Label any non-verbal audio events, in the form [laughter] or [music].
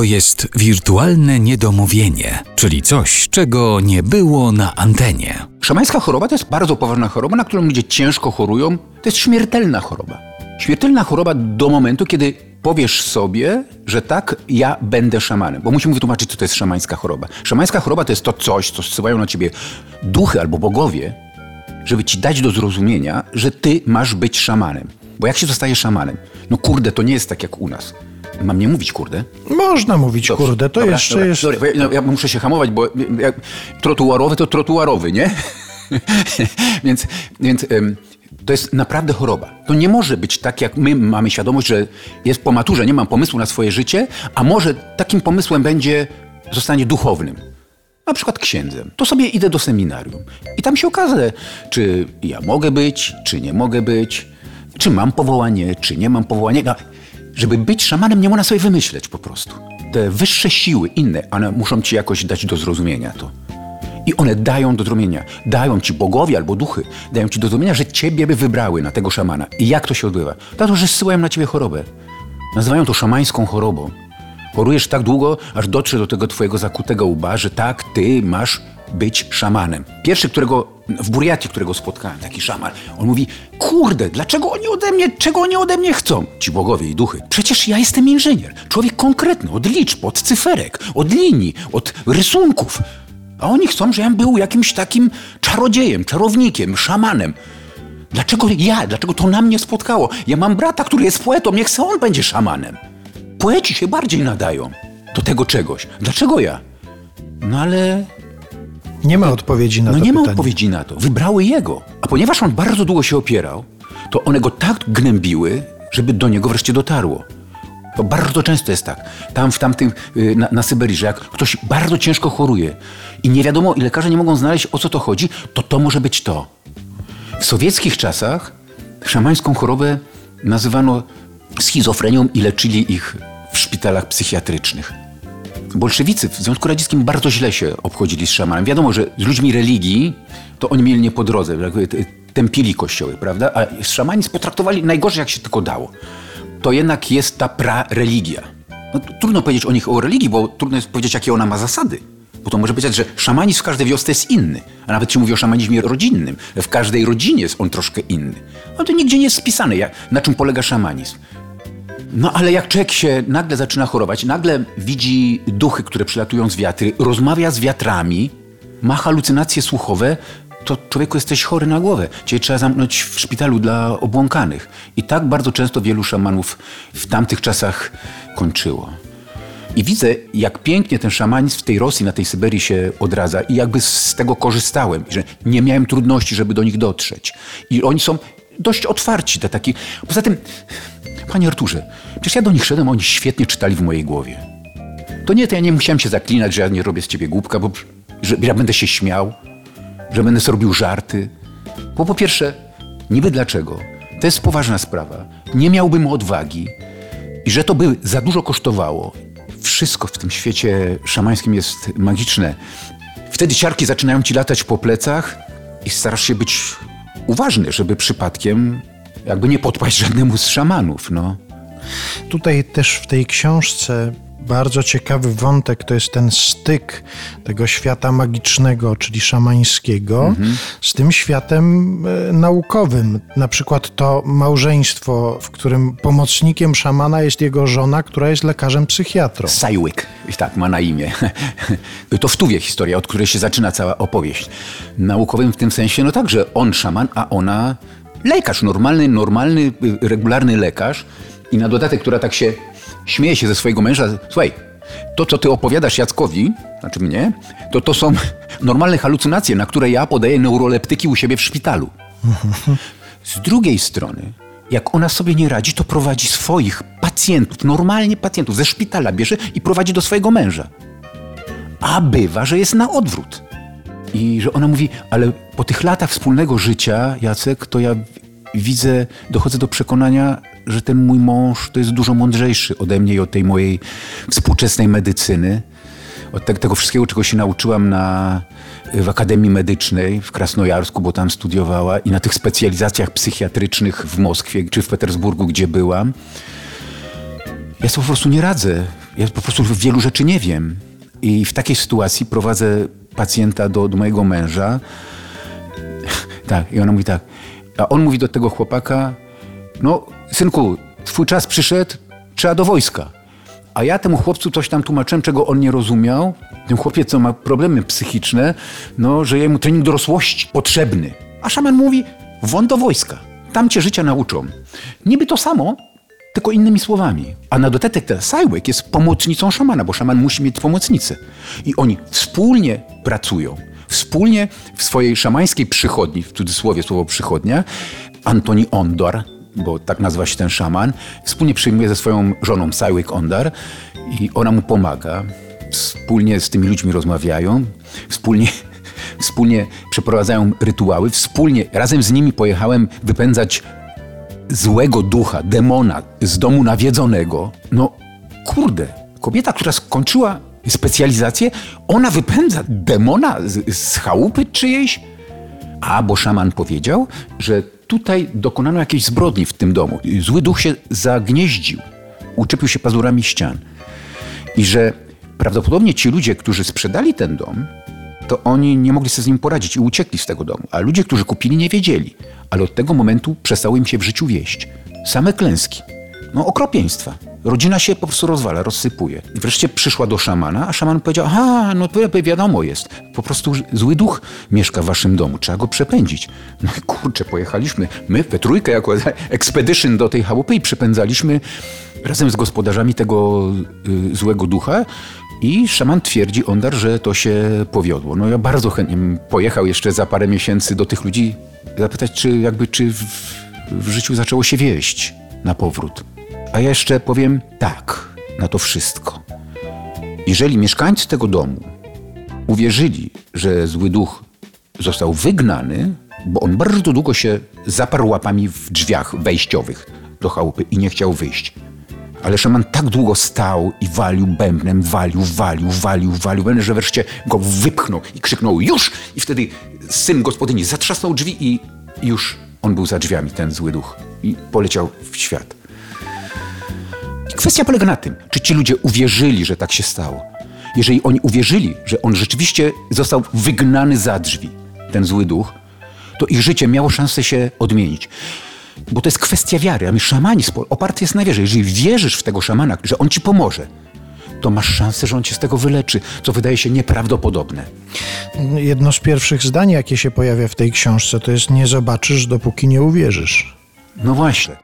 to jest wirtualne niedomówienie, czyli coś, czego nie było na antenie. Szamańska choroba to jest bardzo poważna choroba, na którą ludzie ciężko chorują. To jest śmiertelna choroba. Śmiertelna choroba do momentu, kiedy powiesz sobie, że tak, ja będę szamanem. Bo musimy wytłumaczyć, co to jest szamańska choroba. Szamańska choroba to jest to coś, co zsyłają na ciebie duchy albo bogowie, żeby ci dać do zrozumienia, że ty masz być szamanem. Bo jak się zostaje szamanem? No kurde, to nie jest tak jak u nas. Mam nie mówić kurde? Można mówić Dobrze, kurde, to dobra, jeszcze dobra, jest... Dobra, ja, no, ja muszę się hamować, bo jak trotuarowy to trotuarowy, nie? [laughs] więc więc em, to jest naprawdę choroba. To nie może być tak, jak my mamy świadomość, że jest po maturze, nie mam pomysłu na swoje życie, a może takim pomysłem będzie zostanie duchownym. Na przykład księdzem. To sobie idę do seminarium. I tam się okaże, czy ja mogę być, czy nie mogę być, czy mam powołanie, czy nie mam powołania. No, żeby być szamanem, nie można sobie wymyśleć po prostu. Te wyższe siły, inne, one muszą ci jakoś dać do zrozumienia to. I one dają do zrozumienia. Dają ci bogowie albo duchy, dają ci do zrozumienia, że ciebie by wybrały na tego szamana. I jak to się odbywa? Dlatego, że zsyłają na ciebie chorobę. Nazywają to szamańską chorobą. Chorujesz tak długo, aż dotrze do tego twojego zakutego łba, że tak, ty masz być szamanem. Pierwszy, którego w Buriacie, którego spotkałem, taki szaman, on mówi, kurde, dlaczego oni ode mnie, czego oni ode mnie chcą? Ci bogowie i duchy. Przecież ja jestem inżynier. Człowiek konkretny, od liczb, od cyferek, od linii, od rysunków. A oni chcą, żebym był jakimś takim czarodziejem, czarownikiem, szamanem. Dlaczego ja? Dlaczego to na mnie spotkało? Ja mam brata, który jest poetą, niech se on będzie szamanem. Poeci się bardziej nadają do tego czegoś. Dlaczego ja? No ale Nie ma odpowiedzi na no to nie ma pytanie. odpowiedzi na to. Wybrały jego. A ponieważ on bardzo długo się opierał, to one go tak gnębiły, żeby do niego wreszcie dotarło. To bardzo często jest tak. Tam w tamtym, y, na, na Syberii, że jak ktoś bardzo ciężko choruje i nie wiadomo, i lekarze nie mogą znaleźć, o co to chodzi, to to może być to. W sowieckich czasach szamańską chorobę nazywano schizofrenią i leczyli ich w szpitalach psychiatrycznych. Bolszewicy w Związku Radzieckim bardzo źle się obchodzili z szamanem. Wiadomo, że z ludźmi religii to oni mieli nie po drodze, tępili kościoły, prawda? A szamanizm potraktowali najgorzej, jak się tylko dało. To jednak jest ta pra-religia. No, trudno powiedzieć o nich o religii, bo trudno jest powiedzieć, jakie ona ma zasady. Bo to może powiedzieć, że szamanizm w każdej wiosce jest inny. A nawet się mówi o szamanizmie rodzinnym. W każdej rodzinie jest on troszkę inny. No to nigdzie nie jest spisane, jak, na czym polega szamanizm. No ale jak człowiek się nagle zaczyna chorować, nagle widzi duchy, które przylatują z wiatry, rozmawia z wiatrami, ma halucynacje słuchowe, to człowieku jesteś chory na głowę. Cię trzeba zamknąć w szpitalu dla obłąkanych. I tak bardzo często wielu szamanów w tamtych czasach kończyło. I widzę, jak pięknie ten szamanizm w tej Rosji, na tej Syberii się odradza i jakby z tego korzystałem, że nie miałem trudności, żeby do nich dotrzeć. I oni są dość otwarci, te taki. Poza tym, panie Arturze, przecież ja do nich szedłem, oni świetnie czytali w mojej głowie. To nie, to ja nie musiałem się zaklinać, że ja nie robię z ciebie głupka, bo że ja będę się śmiał, że będę sobie robił żarty. Bo po pierwsze, niby dlaczego? To jest poważna sprawa. Nie miałbym odwagi i że to by za dużo kosztowało. Wszystko w tym świecie szamańskim jest magiczne. Wtedy ciarki zaczynają ci latać po plecach i starasz się być uważny, żeby przypadkiem jakby nie podpaść żadnemu z szamanów, no. Tutaj też w tej książce bardzo ciekawy wątek to jest ten styk tego świata magicznego, czyli szamańskiego, z tym światem e, naukowym. Na przykład to małżeństwo, w którym pomocnikiem szamana jest jego żona, która jest lekarzem psychiatrą. Sajłyk, tak ma na imię. To w Tuwie historia, od której się zaczyna cała opowieść. Naukowym w tym sensie, no tak, że on szaman, a ona lekarz, normalny, normalny, y, regularny lekarz. I na dodatek, która tak się śmieje się ze swojego męża. Słuchaj, to co ty opowiadasz Jackowi, znaczy mnie, to to są [laughs] normalne halucynacje, na które ja podaję neuroleptyki u siebie w szpitalu. Z drugiej strony, jak ona sobie nie radzi, to prowadzi swoich pacjentów, normalnie pacjentów ze szpitala bierze i prowadzi do swojego męża. A bywa, że jest na odwrót. I że ona mówi, ale po tych latach wspólnego życia, Jacek, to ja widzę, dochodzę do przekonania, że ten mój mąż to jest dużo mądrzejszy ode mnie i od tej mojej współczesnej medycyny. Od te- tego wszystkiego, czego się nauczyłam na, w Akademii Medycznej w Krasnojarsku, bo tam studiowała, i na tych specjalizacjach psychiatrycznych w Moskwie czy w Petersburgu, gdzie byłam. Ja sobie po prostu nie radzę. Ja po prostu wielu rzeczy nie wiem. I w takiej sytuacji prowadzę pacjenta do, do mojego męża. Tak, i ona mówi tak. A on mówi do tego chłopaka, no synku, twój czas przyszedł, trzeba do wojska. A ja temu chłopcu coś tam tłumaczyłem, czego on nie rozumiał. Ten chłopiec, co ma problemy psychiczne, no, że jemu trening dorosłości potrzebny. A szaman mówi, won do wojska. Tam cię życia nauczą. Niby to samo, tylko innymi słowami. A na dodatek ten Sajłek jest pomocnicą szamana, bo szaman musi mieć pomocnicę. I oni wspólnie pracują. Wspólnie w swojej szamańskiej przychodni, w cudzysłowie słowo przychodnia, Antoni Ondor, bo tak nazywa się ten szaman, wspólnie przyjmuje ze swoją żoną Sajłek Ondar i ona mu pomaga. Wspólnie z tymi ludźmi rozmawiają, wspólnie wspólnie przeprowadzają rytuały, wspólnie razem z nimi pojechałem wypędzać złego ducha, demona z domu nawiedzonego. No kurde, kobieta, która skończyła specjalizację, ona wypędza demona z, z chałupy czyjejś? A, bo szaman powiedział, że tutaj dokonano jakiejś zbrodni w tym domu. Zły duch się zagnieździł, uczepił się pazurami ścian. I że prawdopodobnie ci ludzie, którzy sprzedali ten dom, to oni nie mogli sobie z nim poradzić i uciekli z tego domu. A ludzie, którzy kupili, nie wiedzieli. Ale od tego momentu przestało im się w życiu wieść. Same klęski. No okropieństwa. Rodzina się po prostu rozwala, rozsypuje. I wreszcie przyszła do szamana, a szaman powiedział, aha, no to wiadomo jest. Po prostu zły duch mieszka w waszym domu, trzeba go przepędzić. No i kurczę, pojechaliśmy, my we trójkę jako [laughs] expedition do tej chałupy i przepędzaliśmy razem z gospodarzami tego y, złego ducha i szaman twierdzi, Ondar, że to się powiodło. No ja bardzo chętnie pojechał jeszcze za parę miesięcy do tych ludzi, zapytać, czy jakby czy w, w życiu zaczęło się wieść na powrót. A ja jeszcze powiem tak na to wszystko. Jeżeli mieszkańcy tego domu uwierzyli, że zły duch został wygnany, bo on bardzo długo się zaparł łapami w drzwiach wejściowych do chałupy i nie chciał wyjść. Ale szaman tak długo stał i walił bębnem, walił, walił, walił, walił, bębnem, że wreszcie go wypchnął i krzyknął już! I wtedy syn gospodyni zatrzasnął drzwi i już on był za drzwiami, ten zły duch. I poleciał w świat. I kwestia polega na tym, czy ci ludzie uwierzyli, że tak się stało. Jeżeli oni uwierzyli, że on rzeczywiście został wygnany za drzwi, ten zły duch, to ich życie miało szansę się odmienić. Bo to jest kwestia wiary, a my szamanizm oparty jest na wierze. Jeżeli wierzysz w tego szamana, że on ci pomoże, to masz szansę, że on cię z tego wyleczy, co wydaje się nieprawdopodobne. Jedno z pierwszych zdań, jakie się pojawia w tej książce, to jest nie zobaczysz, dopóki nie uwierzysz. No właśnie.